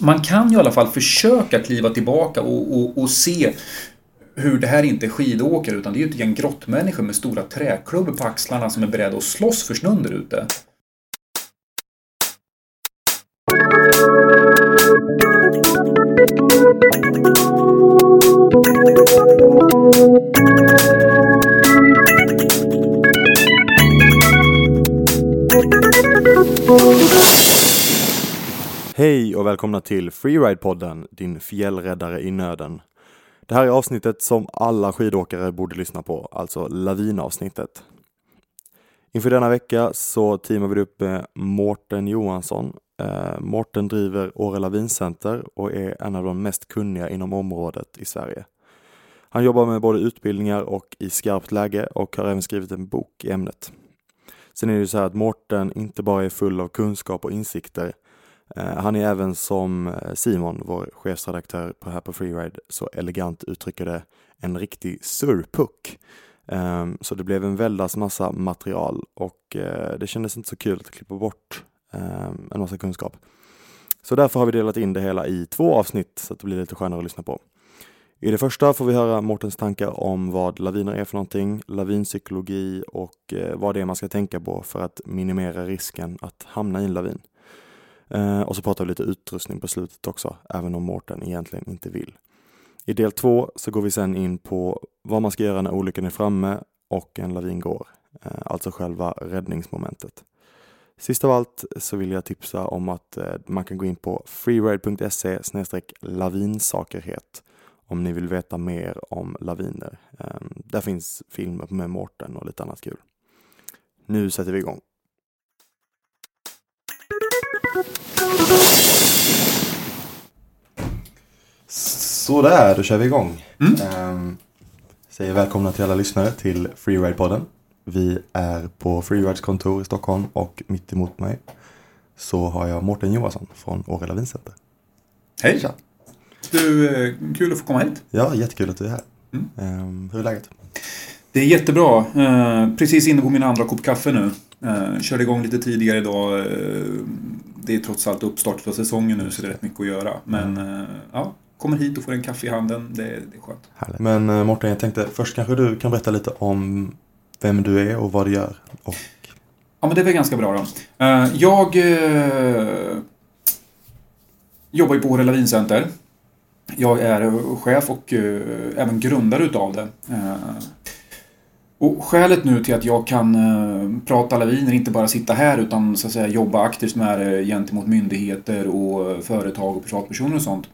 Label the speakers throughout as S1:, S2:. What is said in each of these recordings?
S1: Man kan ju i alla fall försöka kliva tillbaka och, och, och se hur det här inte är skidåkare utan det är ju ett gäng grottmänniskor med stora träklubbor på axlarna som är beredda att slåss för snön där ute.
S2: Hej och välkomna till Freeride-podden, din fjällräddare i nöden. Det här är avsnittet som alla skidåkare borde lyssna på, alltså lavinavsnittet. Inför denna vecka så teamar vi upp med Mårten Johansson. Eh, Mårten driver Åre Lavincenter och är en av de mest kunniga inom området i Sverige. Han jobbar med både utbildningar och i skarpt läge och har även skrivit en bok i ämnet. Sen är det ju så här att Mårten inte bara är full av kunskap och insikter Eh, han är även som eh, Simon, vår chefsredaktör på här på Freeride, så elegant uttrycker det, en riktig surpuck. Ehm, så det blev en väldans massa material och eh, det kändes inte så kul att klippa bort ehm, en massa kunskap. Så därför har vi delat in det hela i två avsnitt så att det blir lite skönare att lyssna på. I det första får vi höra Mårtens tankar om vad laviner är för någonting, lavinpsykologi och vad det är man ska tänka på för att minimera risken att hamna i en lavin. Eh, och så pratar vi lite utrustning på slutet också, även om Mårten egentligen inte vill. I del två så går vi sen in på vad man ska göra när olyckan är framme och en lavin går, eh, alltså själva räddningsmomentet. Sist av allt så vill jag tipsa om att eh, man kan gå in på freeride.se lavinsakerhet om ni vill veta mer om laviner. Ehm, där finns filmer med Mårten och lite annat kul. Nu sätter vi igång. Sådär, då kör vi igång. Mm. Um, säger välkomna till alla lyssnare till Freeride-podden. Vi är på Freerides kontor i Stockholm och mitt emot mig så har jag Mårten Johansson från Åre Lavincenter.
S1: Hej! Tja. Du, eh, kul att få komma hit.
S2: Ja, jättekul att du är här. Mm. Um, hur är läget?
S1: Det är jättebra. Uh, precis inne på min andra kopp kaffe nu. Uh, körde igång lite tidigare idag. Det är trots allt uppstart av säsongen nu så det är rätt mycket att göra. Men mm. ja, kommer hit och får en kaffe i handen. Det, det är skönt.
S2: Härligt. Men uh, Mårten, jag tänkte först kanske du kan berätta lite om vem du är och vad du gör. Och...
S1: Ja, men det är väl ganska bra då. Uh, jag jobbar ju på Åre Lavincenter. Jag är chef och även grundare utav det. Och skälet nu till att jag kan eh, prata laviner, inte bara sitta här utan så att säga jobba aktivt med det gentemot myndigheter och eh, företag och privatpersoner och sånt.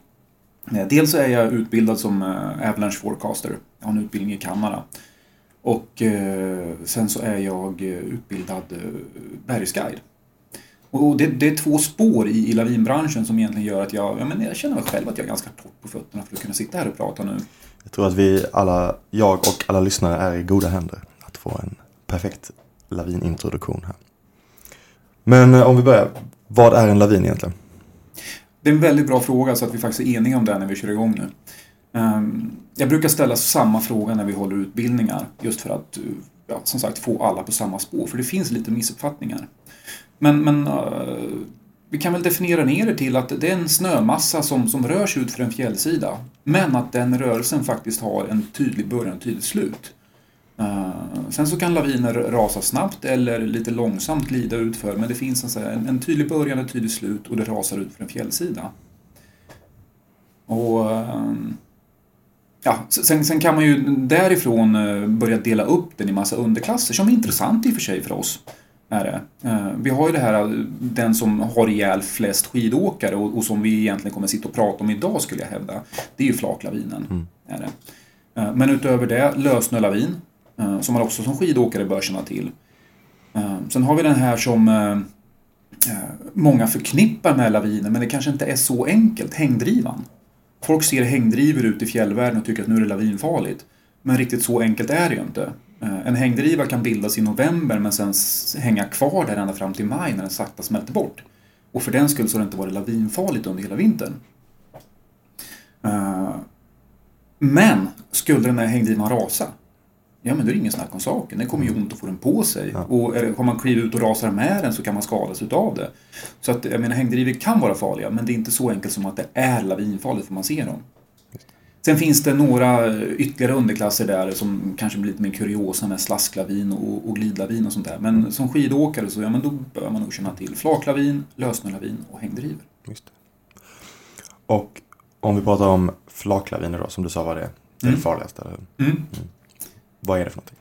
S1: Eh, dels är jag utbildad som Avalanche Forecaster. Jag har en utbildning i Kanada. Och sen så är jag utbildad bergsguide. Och det, det, är två spår i, i lavinbranschen som egentligen gör att jag, ja, men jag känner mig själv att jag är ganska torrt på fötterna för att kunna sitta här och prata nu.
S2: Jag tror att vi alla, jag och alla lyssnare är i goda händer att få en perfekt lavinintroduktion här. Men eh, om vi börjar, vad är en lavin egentligen?
S1: Det är en väldigt bra fråga så att vi faktiskt är eniga om det när vi kör igång nu. Ehm, jag brukar ställa samma fråga när vi håller utbildningar just för att eh, ja, som sagt få alla på samma spår för det finns lite missuppfattningar. Men, men eh, vi kan väl definiera ner det till att det är en snömassa som, som rör sig ut för en fjällsida. Men att den rörelsen faktiskt har en tydlig början och tydligt slut. Uh, sen så kan laviner rasa snabbt eller lite långsamt glida utför men det finns en, en, en tydlig början och ett tydligt slut och det rasar ut för en fjällsida. Och uh, Ja, sen, sen, kan man ju därifrån eh, börja dela upp den i massa underklasser som är intressant i och för sig för oss. Är det. Eh, vi har ju det här, den som har ihjäl flest skidåkare och, och, som vi egentligen kommer sitta och prata om idag skulle jag hävda. Det är ju flaklavinen. Mm. Är det. Eh, men utöver det, lösnölavin, eh, som man också som skidåkare bör känna till. Sen har vi den här som många förknippar med laviner, men det kanske inte är så enkelt. Hängdrivan. Folk ser hängdrivor ute i fjällvärlden och tycker att nu är det lavinfarligt. Men riktigt så enkelt är det ju inte. Eh, en hängdriva kan bildas i november men sen hänga kvar där ända fram till maj när den sakta smälter bort. Och för den skull så har det inte varit lavinfarligt under hela vintern. Eh, men skulle den här hängdrivan rasa, ja men då är det ingen snack om saken. Den kommer ju ont att få den på sig. Ja. Och har man klivit ut och rasar med den så kan man skadas utav det. Så att, jag menar hängdrivor kan vara farliga men det är inte så enkelt som att det är lavinfarligt för man ser dem. Sen finns det några ytterligare underklasser där som kanske blir lite mer kuriosa med slasklavin och, och glidlavin och sånt där. Men mm. som skidåkare så ja, men då bör man nog känna till flaklavin, lösnölavin och hängdrivor. Just det.
S2: Och om vi pratar om flaklaviner då, som du sa var det, det mm. farligaste. Mm. Mm. Vad är det för någonting?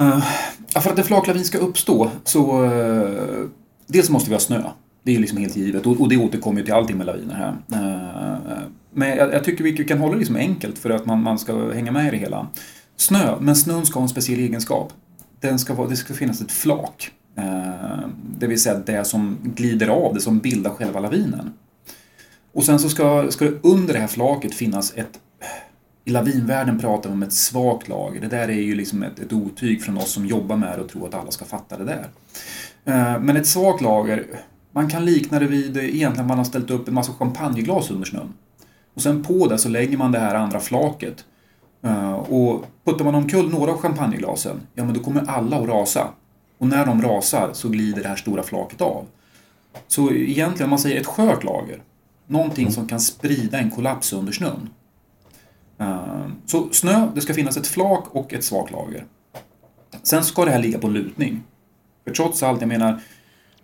S1: Uh, för att en flaklavin ska uppstå så uh, dels måste vi ha snö. Det är ju liksom helt givet och, och det återkommer ju till allting med laviner här. Uh, men jag, jag, tycker vi kan hålla det liksom enkelt för att man, man ska hänga med i det hela. Snö, men snön ska ha en speciell egenskap. Den ska vara, det ska finnas ett flak. Eh, det vill säga det som glider av, det som bildar själva lavinen. Och sen så ska, ska det under det här flaket finnas ett i lavinvärlden pratar vi om ett svagt lager. Det där är ju liksom ett, ett otyg från oss som jobbar med det och tror att alla ska fatta det där. Eh, men ett svagt lager, man kan likna det vid eh, egentligen man har ställt upp en massa champagneglas under snön. Och sen på det så lägger man det här andra flaket. Eh, och puttar man omkull några av champagneglasen, ja men då kommer alla att rasa. Och när de rasar så glider det här stora flaket av. Så egentligen, om man säger ett skört lager, någonting som kan sprida en kollaps under snön. Eh, så snö, det ska finnas ett flak och ett svagt lager. Sen ska det här ligga på lutning. För trots allt, jag menar,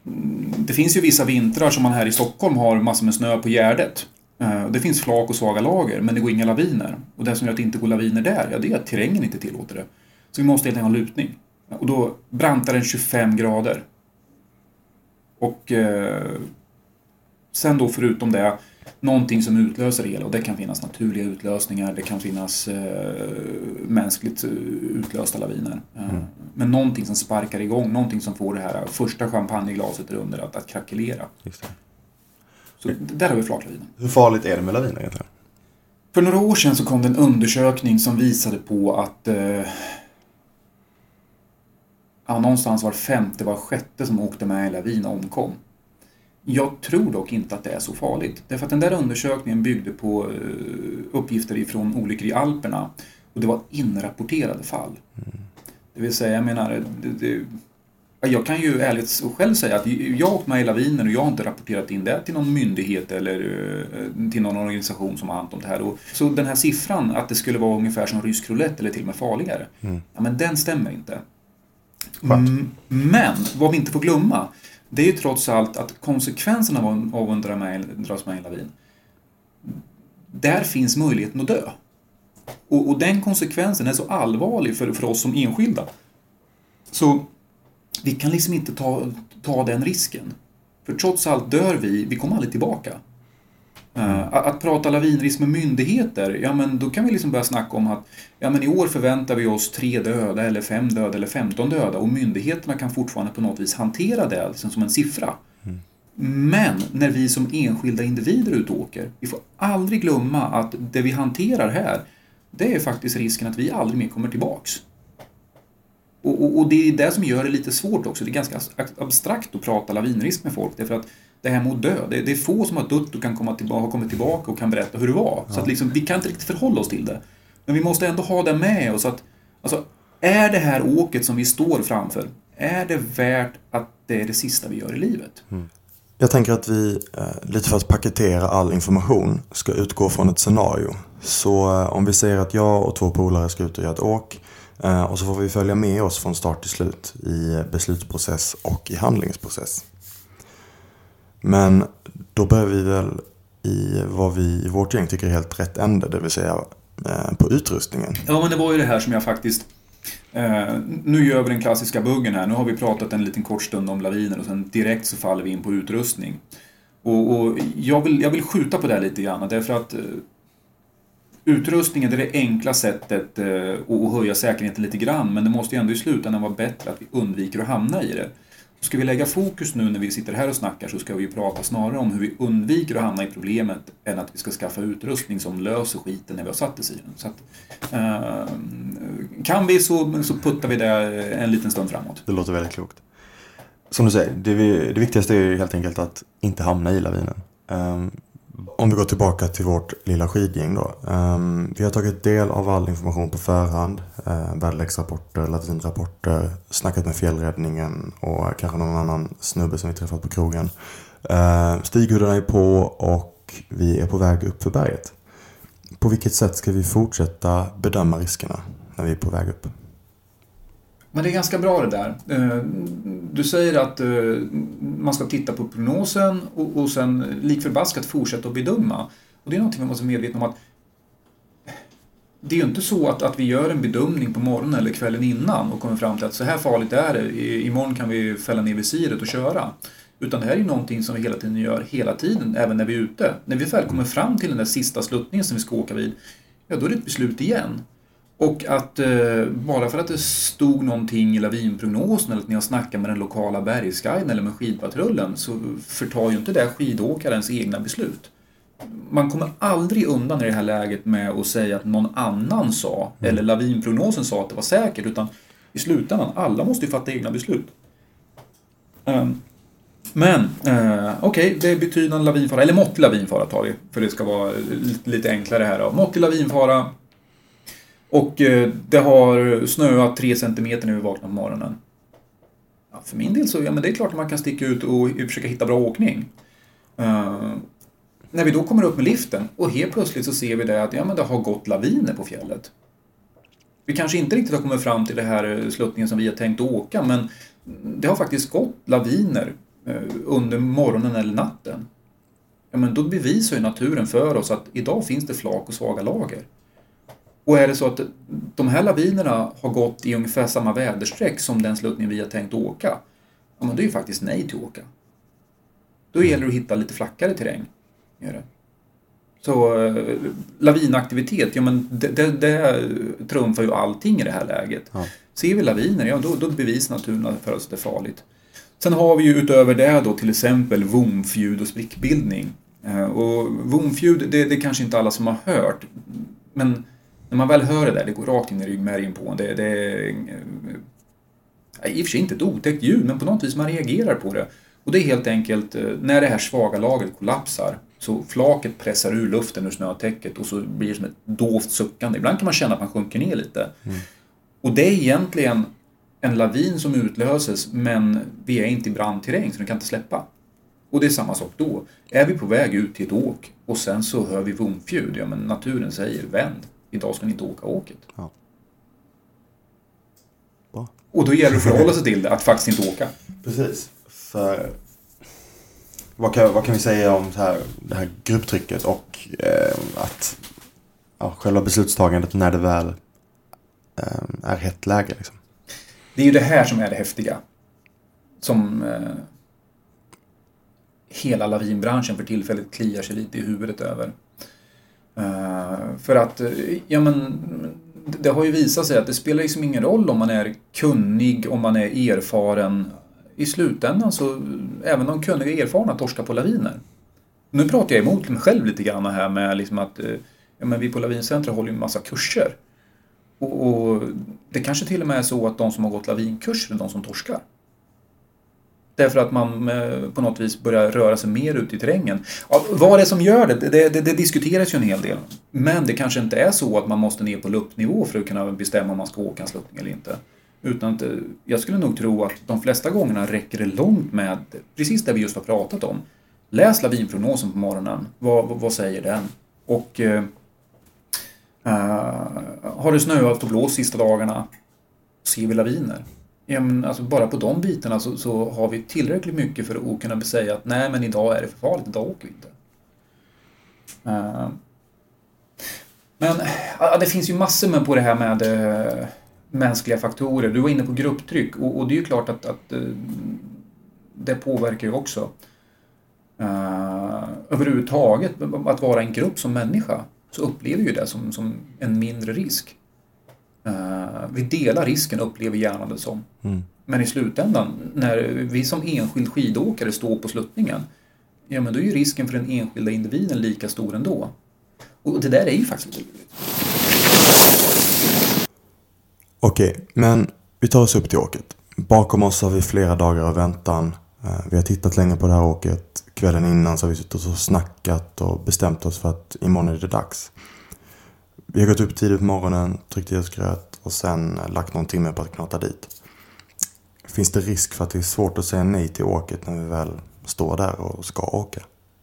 S1: mm, det finns ju vissa vintrar som man här i Stockholm har massor med snö på Gärdet. Eh, det finns flak och svaga lager, men det går inga laviner. Och det som gör att det inte går laviner där, ja det är att terrängen inte tillåter det. Så vi måste helt enkelt ha lutning. Och då brantar den 25 grader. Och eh, sen då förutom det någonting som utlöser el och det kan finnas naturliga utlösningar, det kan finnas eh, mänskligt eh, utlösta laviner. Eh, mm. Men någonting som sparkar igång, någonting som får det här första champagneglaset under att, att krackelera. Så där har vi flaklavinen.
S2: Hur farligt är det med laviner egentligen?
S1: För några år sedan så kom det en undersökning som visade på att eh, ja, någonstans var femte, var sjätte som åkte med i lavin omkom. Jag tror dock inte att det är så farligt. Därför att den där undersökningen byggde på eh, uppgifter ifrån olyckor i Alperna och det var inrapporterade fall. Mm. Det vill säga, jag menar, det, det, jag kan ju ärligt själv säga att jag har åkt med i laviner och jag har inte rapporterat in det till någon myndighet eller eh, till någon organisation som har hand om det här. Och, så den här siffran att det skulle vara ungefär som rysk roulette eller till och med farligare, mm. ja, men den stämmer inte. Mm, men vad vi inte får glömma, det är ju trots allt att konsekvenserna av att dras med i en lavin, där finns möjligheten att dö. Och, och, den konsekvensen är så allvarlig för, för oss som enskilda. Så vi kan liksom inte ta, ta den risken. För trots allt dör vi, vi kommer aldrig tillbaka. Eh, uh, att, att, prata lavinrisk med myndigheter, ja men då kan vi liksom börja snacka om att ja men i år förväntar vi oss tre döda eller fem döda eller femton döda och myndigheterna kan fortfarande på något vis hantera det liksom som en siffra. Mm. Men när vi som enskilda individer ut och åker, vi får aldrig glömma att det vi hanterar här, det är faktiskt risken att vi aldrig mer kommer tillbaks. Och, och, och det är det som gör det lite svårt också. Det är ganska abstrakt att prata lavinrisk med folk därför att det här med att dö. Det, det, är få som har dött och kan komma tillbaka, har kommit tillbaka och kan berätta hur det var. Ja. Så att liksom, vi kan inte riktigt förhålla oss till det. Men vi måste ändå ha det med oss att alltså, är det här åket som vi står framför, är det värt att det är det sista vi gör i livet? Mm.
S2: Jag tänker att vi, eh, lite för att paketera all information, ska utgå från ett scenario. Så eh, om vi säger att jag och två polare ska ut och göra ett åk Eh, och så får vi följa med oss från start till slut i beslutsprocess och i handlingsprocess. Men då börjar vi väl i vad vi i vårt gäng tycker är helt rätt ände, det vill säga eh, på utrustningen.
S1: Ja, men det var ju det här som jag faktiskt eh, nu gör vi den klassiska buggen här. Nu har vi pratat en liten kort stund om laviner och sen direkt så faller vi in på utrustning. Och, och jag, vill, jag vill skjuta på det här lite grann därför att eh, utrustningen är det enkla sättet eh, att höja säkerheten lite grann men det måste ju ändå i slutändan vara bättre att vi undviker att hamna i det. Ska vi lägga fokus nu när vi sitter här och snackar så ska vi prata snarare om hur vi undviker att hamna i problemet än att vi ska skaffa utrustning som löser skiten när vi har satt oss i den. Så att, eh, kan vi så, så puttar vi det en liten stund framåt.
S2: Det låter väldigt klokt. Som du säger, det, vi, det viktigaste är helt enkelt att inte hamna i lavinen. Ehm, om vi går tillbaka till vårt lilla skidgäng då. Um, vi har tagit del av all information på förhand. Uh, väderleksrapporter, latinrapporter, snackat med fjällräddningen och kanske någon annan snubbe som vi träffat på krogen. Uh, Stighuddarna är på och vi är på väg upp för berget. På vilket sätt ska vi fortsätta bedöma riskerna när vi är på väg upp?
S1: Men det är ganska bra det där. Eh, du säger att eh, man ska titta på prognosen och sen lik förbaskat fortsätta att bedöma. Och det är någonting man måste vara medveten om att det är ju inte så att, att vi gör en bedömning på morgonen eller kvällen innan och kommer fram till att så här farligt är det, imorgon kan vi fälla ner visiret och köra. Utan det här är ju någonting som vi hela tiden gör hela tiden, även när vi är ute. När vi väl kommer fram till den där sista sluttningen som vi ska åka vid, ja då är det ett beslut igen. Och att eh, bara för att det stod någonting i lavinprognosen eller att ni har snackat med den lokala bergsguiden eller med skidpatrullen så förtar ju inte det skidåkarens egna beslut. Man kommer aldrig undan i det här läget med att säga att någon annan sa, mm. eller lavinprognosen sa att det var säkert, utan i slutändan, alla måste ju fatta egna beslut. Um, men, uh, okej, okay, det är betydande lavinfara, eller måttlig lavinfara tar vi, för det ska vara lite, lite enklare här. Då. Måttlig lavinfara, och eh, det har snöat tre centimeter när vi vaknar på morgonen. Ja, för min del så, ja men det är klart att man kan sticka ut och försöka hitta bra åkning. Uh, när vi då kommer upp med liften och helt plötsligt så ser vi det att ja, men det har gått laviner på fjället. Vi kanske inte riktigt har kommit fram till det här eh, sluttningen som vi har tänkt åka men det har faktiskt gått laviner uh, under morgonen eller natten. Ja, men då bevisar ju naturen för oss att idag finns det flak och svaga lager. Och är det så att de här lavinerna har gått i ungefär samma väderstreck som den sluttning vi har tänkt åka, ja men det är ju faktiskt nej till att åka. Då gäller det att hitta lite flackare terräng. Gör det. Så äh, lavinaktivitet, ja men det, det, det trumfar ju allting i det här läget. Ja. Ser vi laviner, ja då, då bevisar naturen för oss att det är farligt. Sen har vi ju utöver det då till exempel vomfljud och sprickbildning. Äh, och vomfljud, det, det är kanske inte alla som har hört, men när man väl hör det där, det går rakt in i ryggmärgen på en. Det, det är eh, i och för sig inte ett otäckt ljud, men på något vis man reagerar på det. Och det är helt enkelt eh, när det här svaga lagret kollapsar så flaket pressar ur luften ur snötäcket och så blir det som ett dovt suckande. Ibland kan man känna att man sjunker ner lite. Mm. Och det är egentligen en lavin som utlöses men vi är inte i brandterräng så den kan inte släppa. Och det är samma sak då. Är vi på väg ut till ett åk och sen så hör vi vomfljud, ja men naturen säger vänd. Idag ska ni inte åka åket. Ja. Och då gäller det att förhålla sig till det, att faktiskt inte åka.
S2: Precis. För vad kan, vad kan vi säga om det här, det här grupptrycket och eh, att ja, själva beslutstagandet när det väl eh, är hett läge? Liksom.
S1: Det är ju det här som är det häftiga. Som eh, hela lavinbranschen för tillfället kliar sig lite i huvudet över. Eh, för att, eh, ja men, det har ju visat sig att det spelar liksom ingen roll om man är kunnig, om man är erfaren. I slutändan så, även de kunniga och erfarna torskar på laviner. Nu pratar jag emot mig själv lite grann här med liksom att eh, ja, men vi på Lavincentret håller ju en massa kurser. Och, och, det kanske till och med är så att de som har gått lavinkurser är de som torskar. Därför att man eh, på något vis börjar röra sig mer ut i terrängen. Ja, vad det är som gör det, det, det, det, diskuteras ju en hel del. Men det kanske inte är så att man måste ner på luppnivå för att kunna bestämma om man ska åka en sluttning eller inte. Utan att, eh, jag skulle nog tro att de flesta gångerna räcker det långt med precis det vi just har pratat om. Läs lavinprognosen på morgonen. Vad, vad, vad säger den? Och eh, eh har det snöat och blåst sista dagarna ser vi laviner. Ja, men alltså bara på de bitarna så, så, har vi tillräckligt mycket för att kunna säga att nej men idag är det för farligt, idag åker vi inte. Uh, men uh, det finns ju massor med på det här med uh, mänskliga faktorer. Du var inne på grupptryck och, och det är ju klart att, att uh, det påverkar ju också. Uh, överhuvudtaget, att vara en grupp som människa så upplever ju det som, som en mindre risk. Uh, vi delar risken, upplever hjärnan det som. Mm. Men i slutändan, när vi som enskild skidåkare står på sluttningen, ja men då är ju risken för den enskilda individen lika stor ändå. Och det där är ju faktiskt.
S2: Okej, men vi tar oss upp till åket. Bakom oss har vi flera dagar av väntan. Eh, Vi har tittat länge på det här åket. Kvällen innan så har vi suttit och snackat och bestämt oss för att imorgon är det dags. Vi har gått upp tidigt på morgonen, tryckt i oss gröt och sen lagt någon timme på att knata dit. Finns det risk för att det är svårt att säga nej till åket när vi väl står där och ska åka?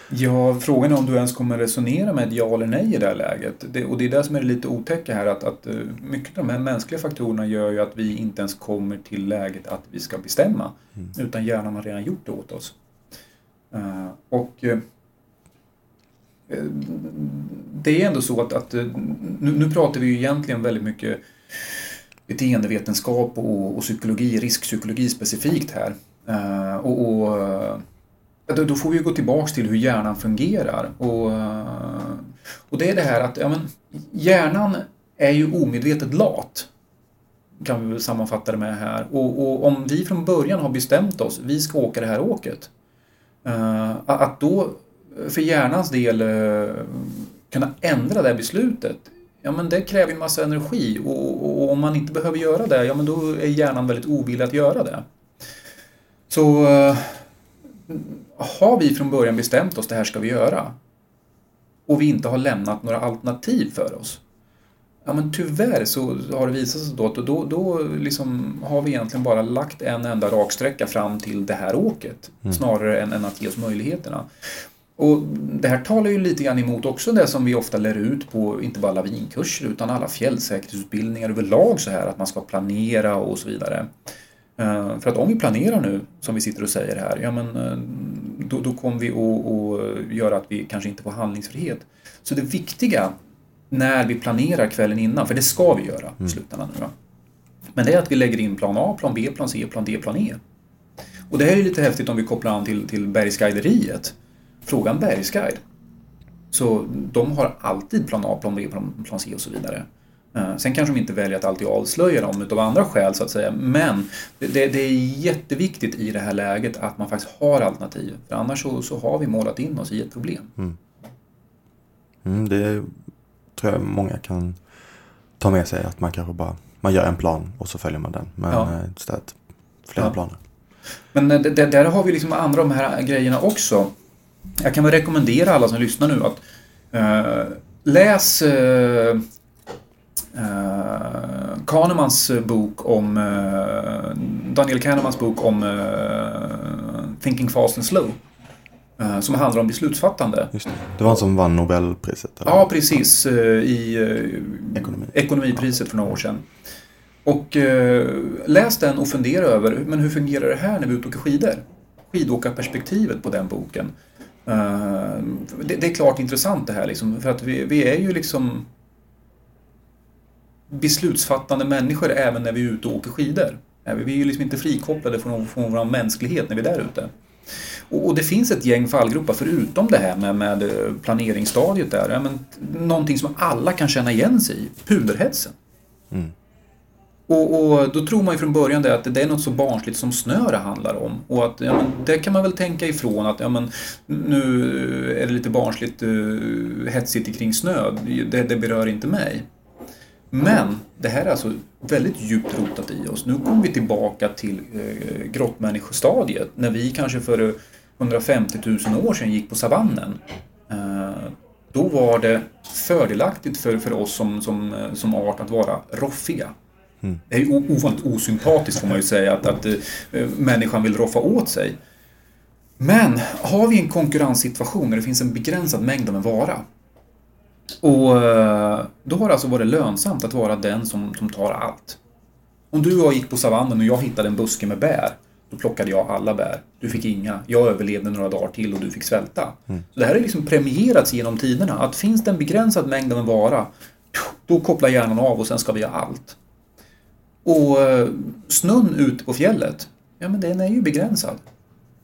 S1: Ja, frågan är om du ens kommer resonera med ett ja eller nej i det här läget. Det, och det är det som är lite otäcka här, att, att eh, mycket av de här mänskliga faktorerna gör ju att vi inte ens kommer till läget att vi ska bestämma. Utan hjärnan har redan gjort det åt oss. Eh, och eh, eh, Eh, det är ändå så att, att eh, nu, nu pratar vi ju egentligen väldigt mycket beteendevetenskap och, och psykologi, riskpsykologi specifikt här. Eh, och, och då, får vi gå tillbaks till hur hjärnan fungerar. Och, och det är det här att ja, men, hjärnan är ju omedvetet lat. Kan vi väl sammanfatta det med här. Och, och om vi från början har bestämt oss, vi ska åka det här åket. att då för hjärnans del eh, kunna ändra det här beslutet, ja men det kräver en massa energi och, och, om man inte behöver göra det, ja men då är hjärnan väldigt ovillig att göra det. Så eh, har vi från början bestämt oss, det här ska vi göra, och vi inte har lämnat några alternativ för oss, ja men tyvärr så har det visat sig då att då, då liksom har vi egentligen bara lagt en enda raksträcka fram till det här åket, snarare än, än att ge oss möjligheterna. Och det här talar ju lite grann emot också det som vi ofta lär ut på, inte bara lavinkurser, utan alla fjällsäkerhetsutbildningar överlag så här, att man ska planera och så vidare. Eh, För att om vi planerar nu, som vi sitter och säger här, ja men eh, då, då kommer vi att, göra att vi kanske inte får handlingsfrihet. Så det viktiga när vi planerar kvällen innan, för det ska vi göra i slutändan nu, va? men det är att vi lägger in plan A, plan B, plan C, plan D, plan E. Och det här är lite häftigt om vi kopplar an till, till bergsguideriet. Fråga en bergsguide. Så de har alltid plan A, plan B, plan, C och så vidare. Eh, Sen kanske de inte väljer att alltid avslöja dem utav andra skäl så att säga. Men det, det, är jätteviktigt i det här läget att man faktiskt har alternativ. För annars så, så har vi målat in oss i ett problem.
S2: Mm, det tror jag många kan ta med sig. Att man kanske bara man gör en plan och så följer man den. Men
S1: Ja.
S2: istället flera
S1: Ja.
S2: planer.
S1: Men eh, det, där har vi liksom andra de här grejerna också. Jag kan väl rekommendera alla som lyssnar nu att eh, läs eh, eh, Kahnemans bok om eh, Daniel Kahnemans bok om eh, Thinking Fast and Slow. Som handlar om beslutsfattande.
S2: Just det. det var han som vann Nobelpriset? Eller?
S1: Ja, precis. I
S2: Ekonomi.
S1: ekonomipriset för några år sedan. Och läs den och fundera över, men hur fungerar det här när vi är ute och åker skidor? Skidåkarperspektivet på den boken. Eh, det, det är klart intressant det här liksom, för att vi, vi är ju liksom beslutsfattande människor även när vi är ute och åker skidor. Vi är ju liksom inte frikopplade från, från vår mänsklighet när vi är där ute. Och, och det finns ett gäng fallgropar förutom det här med, med eh, planeringsstadiet där. Ja, men, någonting som alla kan känna igen sig i, puderhetsen. Mm. Och, och då tror man ju från början det att det är något så barnsligt som snö det handlar om. Och att ja, men, det kan man väl tänka ifrån att ja, men, nu är det lite barnsligt uh, hetsigt kring snö. Det, det berör inte mig. Men det här är alltså väldigt djupt rotat i oss. Nu kommer vi tillbaka till eh, grottmänniskostadiet när vi kanske för 150 000 år sedan gick på savannen. Eh, då var det fördelaktigt för, för oss som, som, eh, som art att vara roffiga. Det är ju ovanligt osympatiskt får man ju säga att, att eh, människan vill roffa åt sig. Men har vi en konkurrenssituation där det finns en begränsad mängd av en vara och eh, då har det alltså varit lönsamt att vara den som, som tar allt. Om du och jag gick på savannen och jag hittade en buske med bär, då plockade jag alla bär. Du fick inga. Jag överlevde några dagar till och du fick svälta. Så det här är liksom premierats genom tiderna. Att finns det en begränsad mängd av en vara, då kopplar hjärnan av och sen ska vi ha allt. Och eh, snön ute på fjället, ja men den är ju begränsad.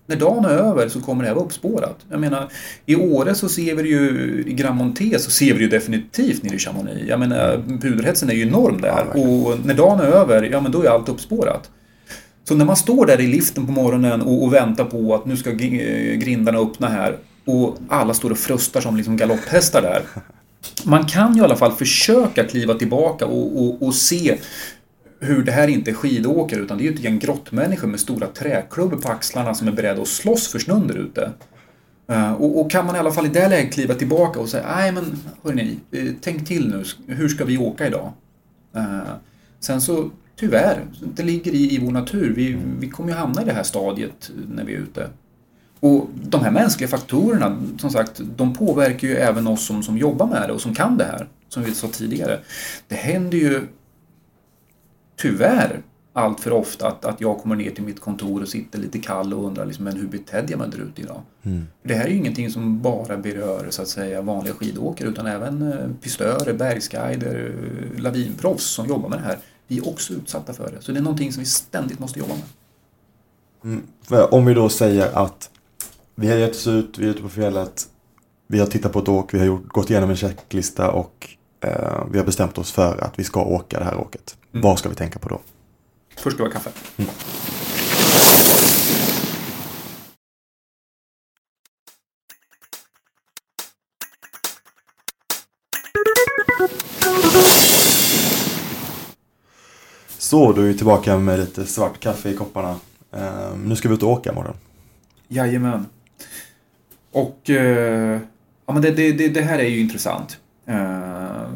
S1: När dagen är över så kommer det här vara uppspårat. Jag menar, i Åre så ser vi det ju, i Grand Monté så ser vi det ju definitivt nere i Chamonix. Jag menar, puderhetsen är ju enorm där. och när dagen är över, ja men då är allt uppspårat. Så när man står där i liften på morgonen och, och väntar på att nu ska gr- grindarna öppna här och alla står och frustar som liksom galopphästar där. Man kan ju i alla fall försöka kliva tillbaka och, och, och se hur det här inte är skidåkare utan det är ju ett gäng grottmänniskor med stora träklubbor på axlarna som är beredda att slåss för snön där ute. Eh, och, och, kan man i alla fall i det läget kliva tillbaka och säga nej men hörni, eh, tänk till nu, hur ska vi åka idag? Eh, sen så tyvärr, det ligger i, i vår natur. Vi, vi kommer ju hamna i det här stadiet när vi är ute. Och de här mänskliga faktorerna, som sagt, de påverkar ju även oss som, som jobbar med det och som kan det här, som vi sa tidigare. Det händer ju tyvärr allt för ofta att, att jag kommer ner till mitt kontor och sitter lite kall och undrar liksom, men hur betedde jag mig där ute idag? Mm. Det här är ju ingenting som bara berör så att säga vanliga skidåkare utan även eh, pistörer, bergsguider, lavinproffs som jobbar med det här. Vi är också utsatta för det. Så det är någonting som vi ständigt måste jobba med.
S2: Mm. Om vi då säger att vi har gett oss ut, vi är ute på fjället, vi har tittat på ett åk, vi har gjort, gått igenom en checklista och eh, vi har bestämt oss för att vi ska åka det här åket. Mm. Vad ska vi tänka på då?
S1: Först ska vi ha kaffe. Mm.
S2: Så, då är vi tillbaka med lite svart kaffe i kopparna. Uh, nu ska vi ut och åka imorgon.
S1: Jajamän. Och uh, ja, men det, det, det, här är ju intressant. Uh,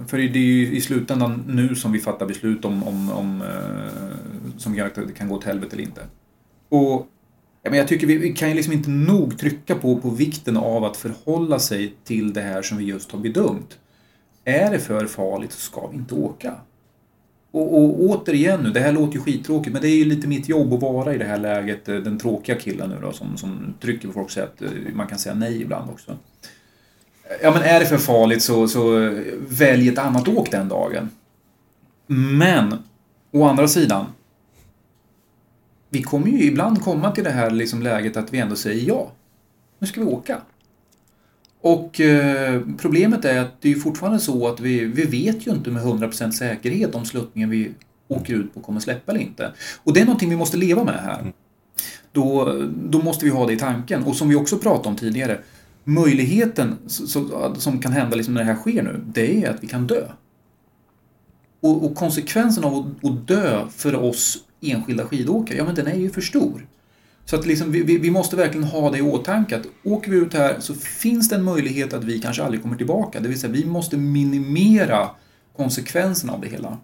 S1: för det är ju i slutändan nu som vi fattar beslut om, om, om eh, som gör att det kan gå åt helvete eller inte. Och ja, men jag tycker vi, vi kan ju liksom inte nog trycka på, på vikten av att förhålla sig till det här som vi just har bedömt. Är det för farligt så ska vi inte åka. Och, och återigen nu, det här låter ju skittråkigt men det är ju lite mitt jobb att vara i det här läget, eh, den tråkiga killen nu då som, som trycker på folk och säger att eh, man kan säga nej ibland också. Ja men är det för farligt så, så välj ett annat åk den dagen. Men, å andra sidan, vi kommer ju ibland komma till det här liksom läget att vi ändå säger ja. Nu ska vi åka. Och eh, problemet är att det är fortfarande så att vi, vi vet ju inte med 100% säkerhet om sluttningen vi åker ut på kommer släppa eller inte. Och det är någonting vi måste leva med här. Mm. Då, då måste vi ha det i tanken. Och som vi också pratade om tidigare, möjligheten som kan hända liksom när det här sker nu, det är att vi kan dö. Och, och konsekvensen av att, att dö för oss enskilda skidåkare, ja men den är ju för stor. Så att liksom, vi, vi, måste verkligen ha det i åtanke att åker vi ut här så finns det en möjlighet att vi kanske aldrig kommer tillbaka. Det vill säga vi måste minimera konsekvenserna av det hela.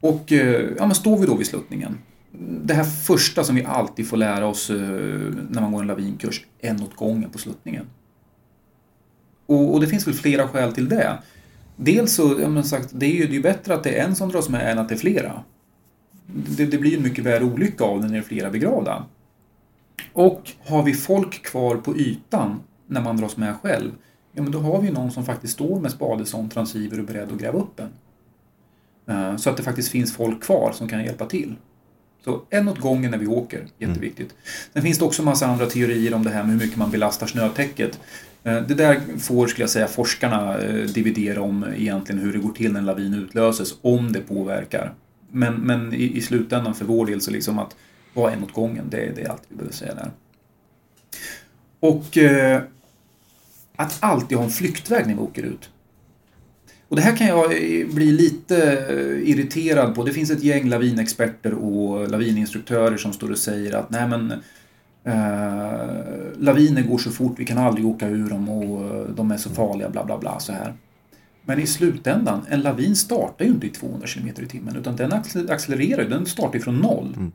S1: Och eh, ja, men står vi då vid sluttningen. Det här första som vi alltid får lära oss eh, när man går en lavinkurs, en åt gången på sluttningen. Och, och det finns väl flera skäl till det. Dels så, jag sagt, det är ju det är bättre att det är en som dras med än att det är flera. Det, det blir en mycket värre olycka av det när det är flera begravda. Och har vi folk kvar på ytan när man dras med själv, ja men då har vi någon som faktiskt står med spade som transceiver och beredd att gräva upp en. Eh, så att det faktiskt finns folk kvar som kan hjälpa till. Så en åt gången när vi åker, jätteviktigt. Mm. Sen finns det också massa andra teorier om det här med hur mycket man belastar snötäcket. Eh, det där får, skulle jag säga, forskarna eh, dividera om egentligen hur det går till när en lavin utlöses, om det påverkar. Men, men i, i slutändan för vår del så liksom att vara en åt gången, det, det är allt vi behöver säga där. Och eh, att alltid ha en flyktväg när vi åker ut. Och det här kan jag bli lite irriterad på. Det finns ett gäng lavinexperter och lavininstruktörer som står och säger att nej men eh, laviner går så fort, vi kan aldrig åka ur dem och de är så farliga, bla bla bla så här. Men i slutändan, en lavin startar ju inte i 200 km i timmen utan den accelererar, den startar från noll. Mm.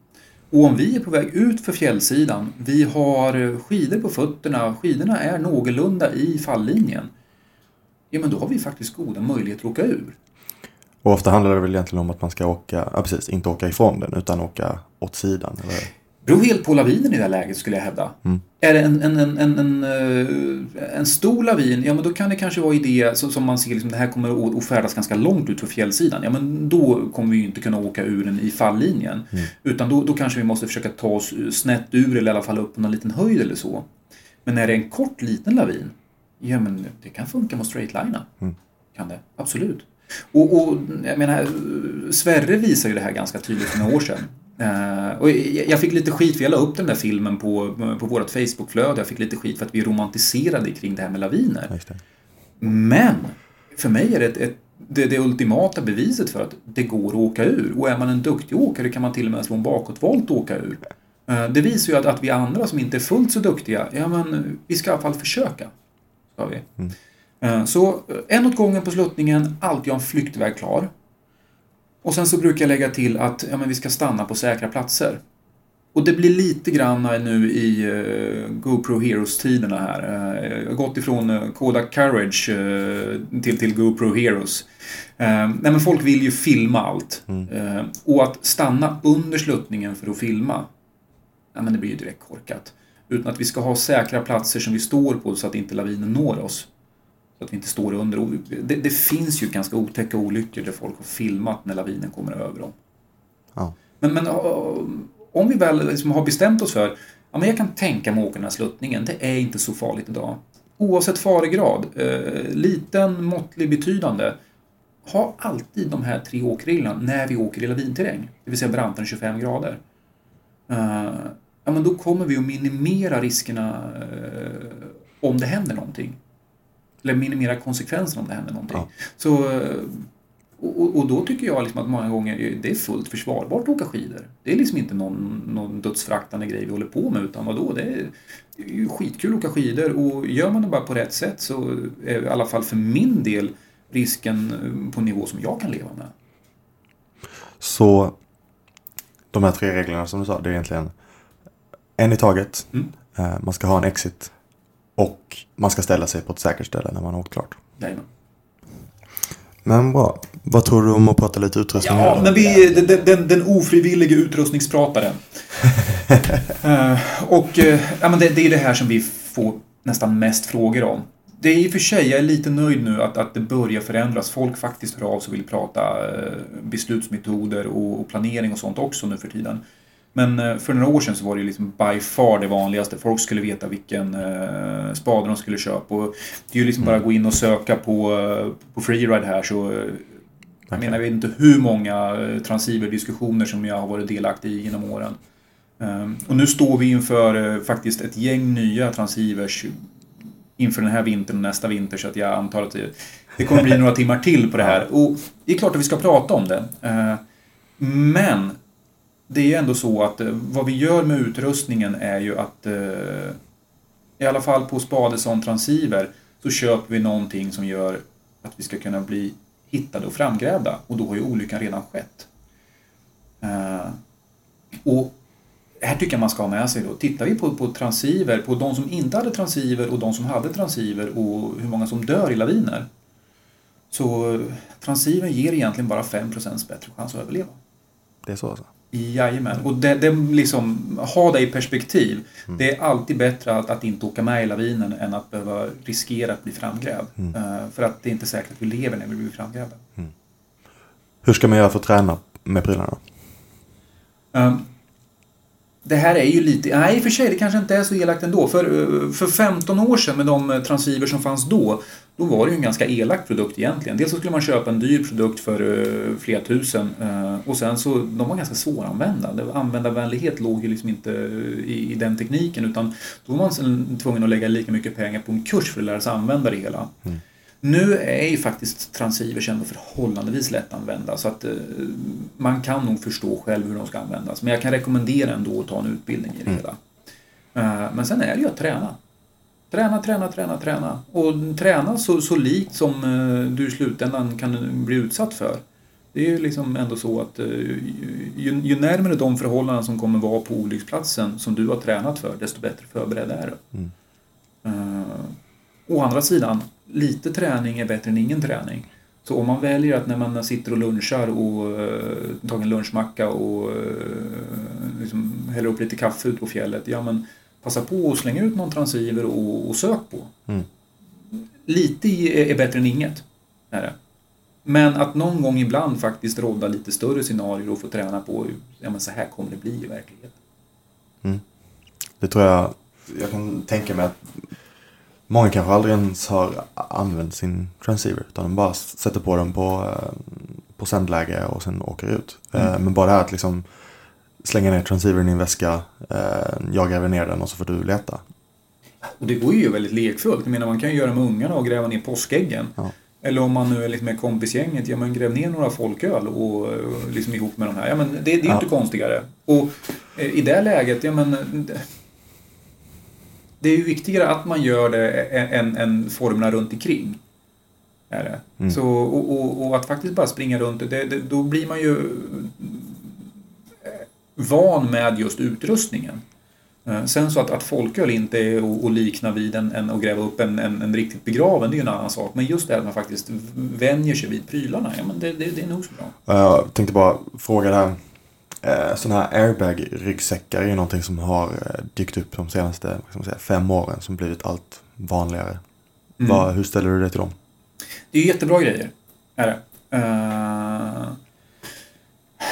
S1: Och om vi är på väg ut för fjällsidan, vi har skidor på fötterna, skidorna är någorlunda i falllinjen. Ja men då har vi faktiskt goda möjligheter att åka ur.
S2: Och ofta handlar det väl egentligen om att man ska åka, ja precis, inte åka ifrån den utan åka åt sidan? Eller?
S1: beror helt på lavinen i det här läget skulle jag hävda. Mm. Är det en, en, en, en, en, eh, stor lavin, ja men då kan det kanske vara idé som man ser liksom, det här kommer att färdas ganska långt ut för fjällsidan. Ja men då kommer vi ju inte kunna åka ur den i falllinjen. Mm. Utan då, då kanske vi måste försöka ta oss snett ur eller i alla fall upp på någon liten höjd eller så. Men är det en kort liten lavin, ja men det kan funka med straightlina. Mm. Kan det, absolut. Och, och jag menar, Sverre visar ju det här ganska tydligt för några år sedan. Uh, och jag fick lite skit för jag la upp den där filmen på, på vårt Facebookflöde. Jag fick lite skit för att vi romantiserade kring det här med laviner. Men för mig är det ett, ett det, det ultimata beviset för att det går att åka ur. Och är man en duktig åkare kan man till och med slå en bakåtvolt och åka ur. Uh, det visar ju att, att vi andra som inte är fullt så duktiga, ja men vi ska i alla fall försöka. Ska vi. Mm. Uh, så en åt gången på sluttningen, alltid ha en flyktväg klar. Och sen så brukar jag lägga till att ja, men vi ska stanna på säkra platser. Och det blir lite grann nu i uh, GoPro Heroes-tiderna här. Jag har gått ifrån Kodak Courage till, till GoPro Heroes. Nej men folk vill ju filma allt. Mm. och att stanna under sluttningen för att filma, ja, men det blir ju direkt korkat. Utan att vi ska ha säkra platser som vi står på så att inte lavinen når oss. Så att vi inte står under. Det, det, finns ju ganska otäcka olyckor där folk har filmat när lavinen kommer över dem. Ja. Men, men om vi väl liksom har bestämt oss för ja, men jag kan tänka mig åka den här sluttningen, det är inte så farligt idag. Oavsett faregrad, eh, liten, måttlig, betydande. Ha alltid de här tre åkreglerna när vi åker i lavinterräng, det vill säga brantare 25 grader. Uh, ja, men då kommer vi att minimera riskerna uh, om det händer någonting. Eller minimera konsekvenserna om det händer någonting. Ja. Så, eh, och, och, då tycker jag liksom att många gånger det är fullt försvarbart att åka skidor. Det är liksom inte någon, någon dödsfraktande grej vi håller på med utan vadå, det är, det är ju skitkul att åka skidor och gör man det bara på rätt sätt så är i alla fall för min del risken på en nivå som jag kan leva med.
S2: Så de här tre reglerna som du sa, det är egentligen en i taget. Mm. Eh, man ska ha en exit och man ska ställa sig på ett säkert ställe när man har åkt klart.
S1: Jajamän.
S2: Men bra. Vad tror du om att prata lite utrustning?
S1: Ja, men vi, den, den, den ofrivillige utrustningsprataren. uh, och uh, ja, men det, det, är det här som vi får nästan mest frågor om. Det är i och för sig, jag är lite nöjd nu att, att det börjar förändras. Folk faktiskt hör av sig och vill prata uh, beslutsmetoder och, och planering och sånt också nu för tiden. Men eh, för några år sedan så var det liksom by far det vanligaste. Folk skulle veta vilken eh, spade de skulle köpa. Och det är ju liksom mm. bara att gå in och söka på, eh, på Freeride här så eh, jag menar, jag vet inte hur många transceiver-diskussioner som jag har varit delaktig i genom åren. Um, och nu står vi inför faktiskt ett gäng nya transceivers inför den här vintern och nästa vinter så att jag antar att det, kommer bli några timmar till på det här. Och det är klart att vi ska prata om det. Uh, men det är ju ändå så att eh, vad vi gör med utrustningen är ju att eh, i alla fall på spade som transceiver så köper vi någonting som gör att vi ska kunna bli hittade och framgrävda och då har ju olyckan redan skett. Eh, och här tycker jag man ska ha med sig då, tittar vi på, på transceiver, på de som inte hade transceiver och de som hade transceiver och hur många som dör i laviner. Så transceiver ger egentligen bara 5% bättre chans att överleva.
S2: Det är så alltså?
S1: Jajamän, och det, det liksom, ha det i perspektiv. Mm. Det är alltid bättre att, att, inte åka med i lavinen än att behöva riskera att bli framgrävd. Mm. Uh, för att det är inte säkert att vi lever när vi blir framgrävda. Mm.
S2: Hur ska man göra för att träna med prylarna?
S1: Um, det här är ju lite, nej i och för sig det kanske inte är så elakt ändå. För, eh, för 15 år sedan med de transceiver som fanns då, då var det ju en ganska elak produkt egentligen. Dels så skulle man köpa en dyr produkt för uh, flera tusen uh, och sen så, de var ganska svåranvända. Användarvänlighet låg ju liksom inte i, i den tekniken utan då var man tvungen att lägga lika mycket pengar på en kurs för att lära sig använda det hela. Mm. Nu är ju faktiskt transceivers ändå förhållandevis lättanvända så att eh, man kan nog förstå själv hur de ska användas. Men jag kan rekommendera ändå att ta en utbildning i det mm. hela. Eh, men sen är det ju att träna. Träna, träna, träna, träna. Och träna så, så likt som eh, du i slutändan kan bli utsatt för. Det är ju liksom ändå så att eh, ju, ju närmare de förhållanden som kommer vara på olycksplatsen som du har tränat för, desto bättre förberedd är du. Mm. Uh, å andra sidan, lite träning är bättre än ingen träning. Så om man väljer att när man sitter och lunchar och uh, tar en lunchmacka och uh, liksom häller upp lite kaffe ut på fjället, ja men passa på att slänga ut någon transceiver och, och sök på. Mm. Lite är, är bättre än inget. Är det. Men att någon gång ibland faktiskt rodda lite större scenarier och få träna på ja, men så här kommer det bli i verkligheten.
S2: Mm. Det tror jag, jag kan tänka mig att Många kanske aldrig ens har använt sin transceiver utan de bara sätter på den på, eh, på sändläge och sen åker ut. Mm. Eh, men bara det här att liksom slänga ner transceivern i en väska, eh, jag gräver ner den och så får du leta.
S1: Och det går ju väldigt lekfullt. Jag menar, man kan ju göra med ungarna och gräva ner påskäggen.
S2: Ja.
S1: Eller om man nu är lite med kompisgänget, ja men gräv ner några folköl och eh, liksom ihop med de här. Ja men det, det är ju
S2: Ja.
S1: inte konstigare. Och eh, i det läget, ja men det- det är ju viktigare att man gör det än, än formerna runt omkring. Är det.
S2: Mm.
S1: Så, och, och, och att faktiskt bara springa runt, det, det, då blir man ju van med just utrustningen. Eh, Sen så att, att folköl inte är att att likna vid en, en, att gräva upp en, en, en riktigt begraven, det är ju en annan sak. Men just det att man faktiskt vänjer sig vid prylarna, ja men det, det, det är nog så bra.
S2: Jag tänkte bara fråga det här. Eh, Sådana här airbag-ryggsäckar är ju någonting som har eh, dykt upp de senaste säga, fem åren som blivit allt vanligare.
S1: Mm.
S2: Vad, hur ställer du dig till dem?
S1: Det är jättebra grejer. Är det. Eh,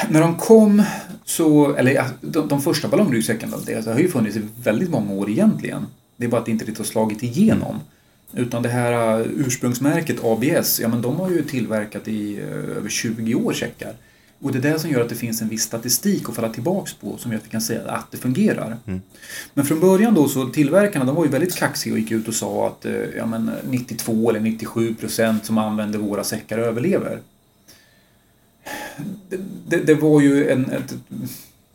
S1: när de kom så, eller de, de första ballongryggsäckarna, det har ju funnits i väldigt många år egentligen. Det är bara att det inte riktigt har slagit igenom. Utan det här uh, ursprungsmärket ABS, ja men de har ju tillverkat i uh, över 20 år säckar. Och det är det som gör att det finns en viss statistik att falla tillbaks på som gör att vi kan säga att det fungerar. Men från början då så tillverkarna de var ju väldigt kaxiga och gick ut och sa att eh, ja, men 92 eller 97 procent som använder våra säckar överlever. Det, det, det var ju en, ett,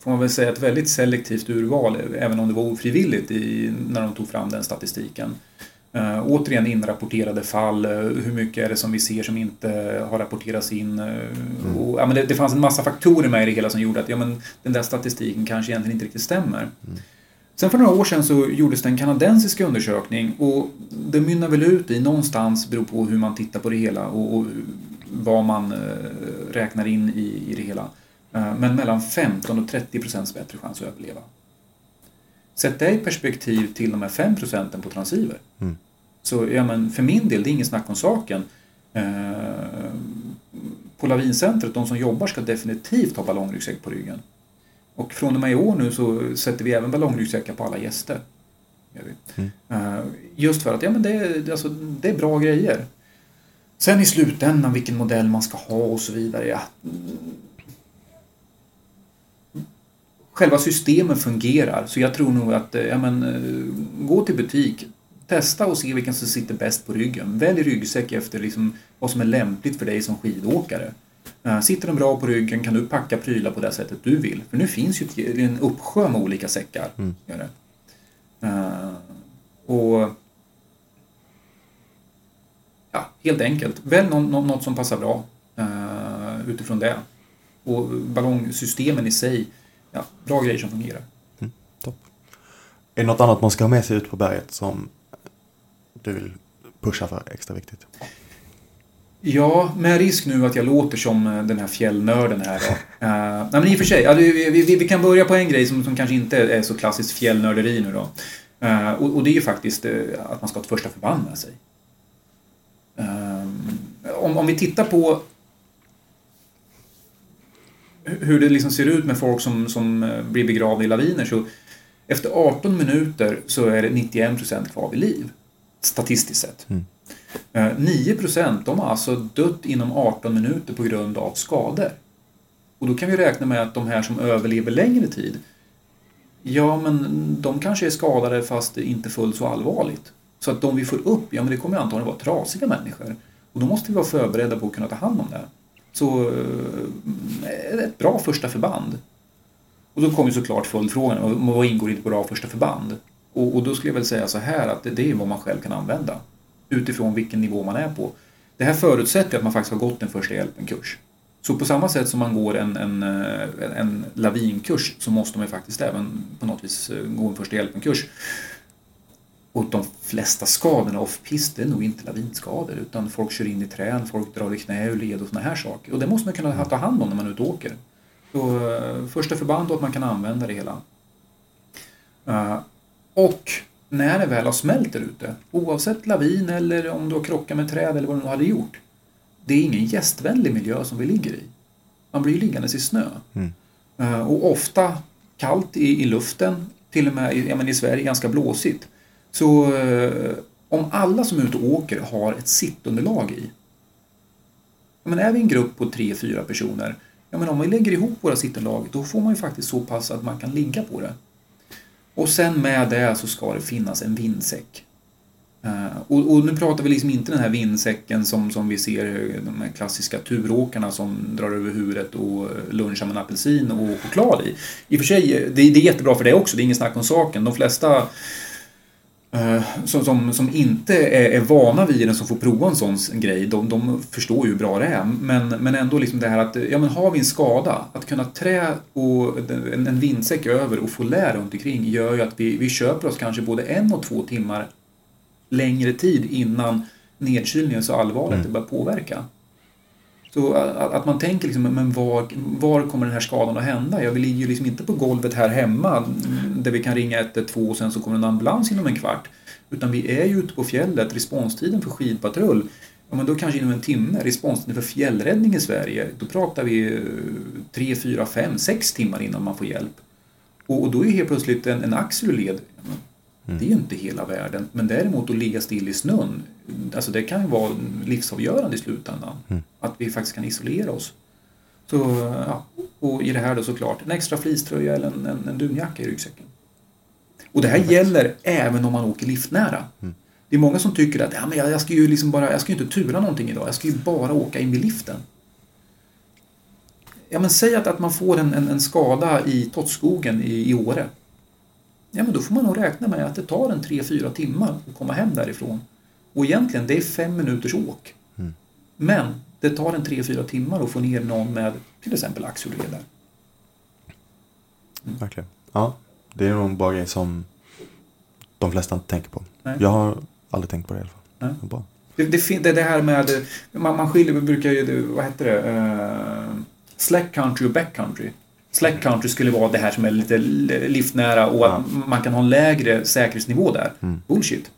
S1: får man väl säga, ett väldigt selektivt urval även om det var ofrivilligt i, när de tog fram den statistiken. Uh, återigen inrapporterade fall, eh, hur mycket är det som vi ser som inte har rapporterats in? eh, och, ja, men det, det fanns en massa faktorer med i det hela som gjorde att ja, men den där statistiken kanske egentligen inte riktigt stämmer. Sen för några år sedan så gjordes det en kanadensisk undersökning och det mynnar väl ut i någonstans, beror på hur man tittar på det hela och, och vad man eh, räknar in i, i det hela. Eh, men mellan 15 och 30 procents bättre chans att överleva. Sätt det i perspektiv till de här 5 procenten på transceiver.
S2: Mm.
S1: Så ja, men för min del, det är inget snack om saken. Eh, på Lavincentret, de som jobbar ska definitivt ha ballongryggsäck på ryggen. Och från och med i år nu så sätter vi även ballongryggsäckar på alla gäster.
S2: Mm.
S1: Just för att ja, men det, är- alltså, det är bra grejer. Sen i slutändan vilken modell man ska ha och så vidare. Ja. Själva systemen fungerar så jag tror nog att eh, ja, men, eh, gå till butik, testa och se vilken som sitter bäst på ryggen. Välj ryggsäck efter liksom vad som är lämpligt för dig som skidåkare. Eh, Sitter den bra på ryggen kan du packa prylar på det sättet du vill. För nu finns ju en uppsjö med olika säckar.
S2: Mm.
S1: Gör det. Och ja, helt enkelt, välj nå- nå- något som passar bra eh, utifrån det. Och ballongsystemen i sig, ja, bra grejer som fungerar.
S2: Topp. Är det något annat man ska ha med sig ut på berget som du vill pusha för extra viktigt?
S1: Ja, med risk nu att jag låter som eh, den här fjällnörden här då. Eh, nej men i och för sig, ja, vi, vi, vi, kan börja på en grej som, som kanske inte är så klassiskt fjällnörderi nu då. Eh, och, och det är ju faktiskt eh, att man ska ha ett första förband med sig. Eh, om, om vi tittar på hur det liksom ser ut med folk som, som eh, blir begravda i laviner så efter 18 minuter så är det 91% kvar vid liv. Statistiskt sett.
S2: Mm.
S1: Eh, 9% de har alltså dött inom 18 minuter på grund av skador. Och då kan vi räkna med att de här som överlever längre tid, ja men de kanske är skadade fast inte fullt så allvarligt. Så att de vi får upp, ja men det kommer antagligen vara trasiga människor. Och då måste vi vara förberedda på att kunna ta hand om det. Så eh, ett bra första förband. Och då kommer såklart följdfrågan, vad- ingår i ett bra första förband? Och, och då skulle jag väl säga så här att det, det är vad man själv kan använda. Utifrån vilken nivå man är på. Det här förutsätter att man faktiskt har gått en första hjälpen-kurs. Så på samma sätt som man går en, en, eh, en lavinkurs så måste man ju faktiskt även på något vis eh, gå en första hjälpen-kurs. Och de flesta skadorna off-pist är nog inte lavinskador utan folk kör in i trän, folk drar i knä och led och såna här saker. Och det måste man kunna ta hand om när man är ute och åker. Så eh, första förband och att man kan använda det hela. Eh, och när det väl har smält där ute, oavsett lavin eller om du har krockat med träd eller vad du nu hade gjort. Det är ingen gästvänlig miljö som vi ligger i. Man blir ju liggandes i snö.
S2: Mm.
S1: Eh, Och ofta kallt i, i luften, till och med i- ja, men i Sverige ganska blåsigt. Så eh, om alla som är ute och åker har ett sittunderlag i. Ja, Men är vi en grupp på tre, fyra personer, Ja, men om vi lägger ihop våra sittunderlag då får man ju faktiskt så pass att man kan ligga på det. Och sen med det så ska det finnas en vindsäck. Eh, och, och, nu pratar vi liksom inte den här vindsäcken som, som vi ser eh, de här klassiska turåkarna som drar över huvudet och lunchar med en apelsin och choklad i. I och för sig, det, det är jättebra för det också, det är inget snack om saken. De flesta som, som, som, inte är, är, vana vid den, som får prova en sån grej, de, de förstår ju hur bra det är. Men, men ändå liksom det här att, ja men har vi en skada, att kunna trä och en, en vindsäck över och få lä runt omkring gör ju att vi, vi köper oss kanske både en och två timmar längre tid innan nedkylningen så allvarligt mm. det börjar påverka. Så att, att man tänker liksom, men var, var kommer den här skadan att hända? Ja, vi ligger ju liksom inte på golvet här hemma mm, där vi kan ringa 112 och sen så kommer en ambulans inom en kvart. Utan vi är ju ute på fjället, responstiden för skidpatrull, ja men då kanske inom en timme. Responstiden för fjällräddning i Sverige, då pratar vi 3, 4, 5, 6 timmar innan man får hjälp. Och, och då är ju helt plötsligt en, en axel ur led. Mm. Det är ju inte hela världen. Men däremot att ligga still i snön, alltså det kan ju vara livsavgörande i slutändan. Mm. Att vi faktiskt kan isolera oss. Så, ja, och i det här då såklart en extra fleecetröja eller en, en, en dunjacka i ryggsäcken. Och det här mm. gäller även om man åker liftnära. Mm. Det är många som tycker att ja, men jag, jag ska ju liksom bara, jag ska inte tura någonting idag, jag ska ju bara åka in vid liften. Ja men säg att, att man får en, en, en skada i Tottskogen i, i Åre ja men då får man nog räkna med att det tar en 3-4 timmar att komma hem därifrån. Och egentligen, det är fem minuters åk. Mm. Men det tar en 3-4 timmar att få ner någon med till exempel axelleder.
S2: Mm. Verkligen. Ja, det är nog en bra grej som de flesta inte tänker på. Nej. Jag har aldrig tänkt på det i alla fall. Nej. Det, bra.
S1: Det, det, det, det här med, man, man skiljer, brukar ju, vad heter det, uh, slack country och back country. Slack country skulle vara det här som är lite liftnära och att man kan ha en lägre säkerhetsnivå där. Mm. Bullshit.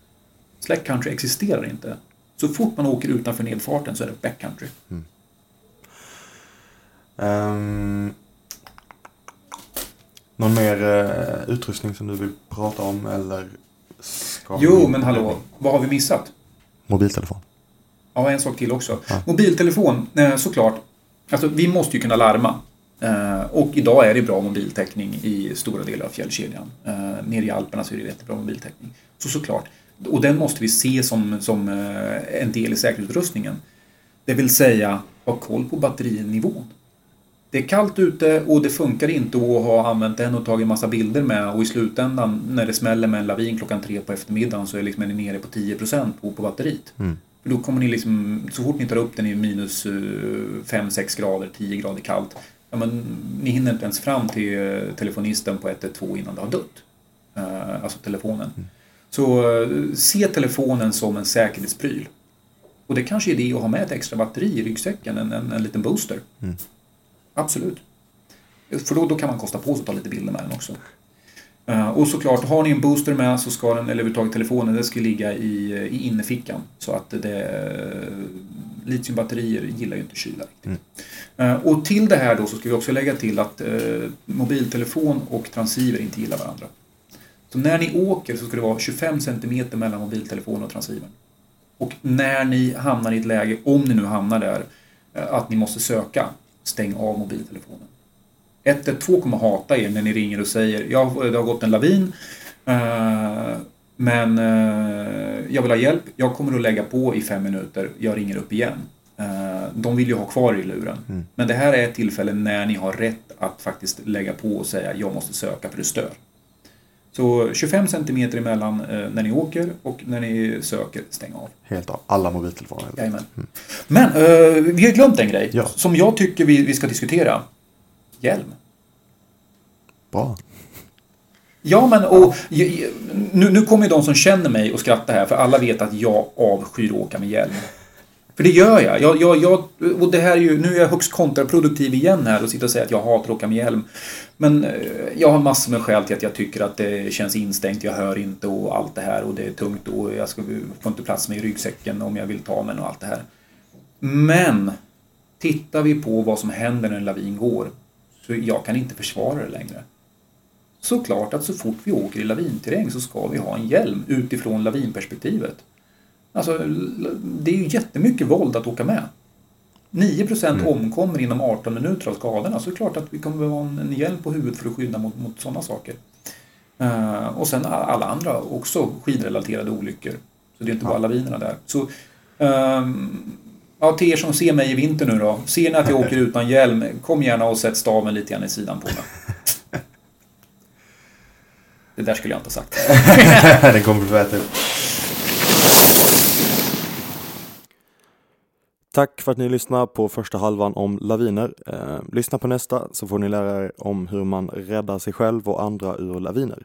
S1: Slack country existerar inte. Så fort man åker utanför nedfarten så är det backcountry. Mm.
S2: Um, någon mer uh, utrustning som du vill prata om eller?
S1: jo, men hallå. Vad har vi missat?
S2: Mobiltelefon.
S1: Ja, en sak till också. Ja. Mobiltelefon, eh, såklart. Alltså, vi måste ju kunna larma. Eh, och idag är det bra mobiltäckning i stora delar av fjällkedjan. Uh, nere i Alperna så är det jättebra mobiltäckning. Så såklart. Och den måste vi se som, som uh, en del i säkerhetsutrustningen. Det vill säga ha koll på batterinivån. Det är kallt ute och det funkar inte att ha använt den och tagit massa bilder med och i slutändan när det smäller med en lavin klockan tre på eftermiddagen så är liksom, är ni nere på 10% på, på batteriet. Mm. Då kommer ni liksom, så fort ni tar upp den i minus 5-6 grader, 10 grader kallt, ja, men, ni hinner inte ens fram till eh, telefonisten på 112 innan det har dött. Uh, alltså telefonen. Mm. Så uh, se telefonen som en säkerhetspryl. Och det kanske är det att ha med ett extra batteri i ryggsäcken, en, en, en liten booster. Mm. Absolut. För då, då kan man kosta på sig att ta lite bilder med den också. Uh, och såklart, har ni en booster med så ska den, eller överhuvudtaget telefonen, den ska ligga i, i innerfickan. Så att det, litiumbatterier gillar ju inte kyla riktigt. Mm. Eh, och till det här då så ska vi också lägga till att eh, mobiltelefon och transceiver inte gillar varandra. Så när ni åker så ska det vara 25 cm mellan mobiltelefon och transceivern. Och när ni hamnar i ett läge, om ni nu hamnar där, eh, att ni måste söka, stäng av mobiltelefonen. 112 kommer hata er när ni ringer och säger ja, det har gått en lavin men jag vill ha hjälp, jag kommer att lägga på i fem minuter, jag ringer upp igen. Eh, de vill ju ha kvar i luren. Mm. Men det här är ett tillfälle när ni har rätt att faktiskt lägga på och säga jag måste söka för det stör. Så 25 cm emellan eh, när ni åker och när ni söker, stäng av.
S2: Helt av, alla mobiltelefoner?
S1: Jajamän. Mm. Men uh, vi har glömt en grej ja. som jag tycker vi, vi ska diskutera. Hjälm.
S2: Bra.
S1: Ja, men och, nu, nu kommer ju de som känner mig och skrattar här, för alla vet att jag avskyr att åka med hjälm. För det gör jag. jag, jag, jag och det här är ju, nu är jag högst kontraproduktiv igen här och sitter och säger att jag hatar att åka med hjälm. Men eh, jag har massor med skäl till att jag tycker att det känns instängt, jag hör inte och allt det här och det är tungt och jag ska, får inte plats med i ryggsäcken om jag vill ta mig och allt det här. Men tittar vi på vad som händer när en lavin går så jag kan inte försvara det längre. Såklart att så fort vi åker i lavinterräng så ska vi ha en hjälm utifrån lavinperspektivet. Alltså, det är ju jättemycket våld att åka med. 9%
S2: Mm.
S1: omkommer inom 18 minuter av skadorna så är det klart att vi kommer behöva en, hjälp på huvudet för att skydda mot, mot sådana saker. Eh, och sen alla andra också skidrelaterade olyckor. Så det är inte bara lavinerna där. Så, ehm, ja, till er som ser mig i vinter nu då. Ser ni att jag åker utan hjälm, kom gärna och sätt staven lite grann i sidan på mig. Det där skulle jag inte ha sagt.
S2: Den kommer du få äta upp. Tack för att ni lyssnar på första halvan om laviner. Eh, lyssna på nästa så får ni lära er om hur man räddar sig själv och andra ur laviner.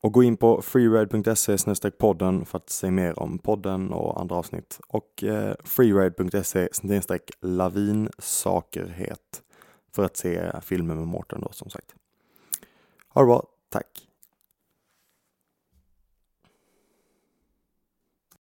S2: Och gå in på freeride.se podden för att se mer om podden och andra avsnitt. Och eh, freeride.se lavinsakerhet för att se filmer med Mårten då som sagt. Ha det bra, tack!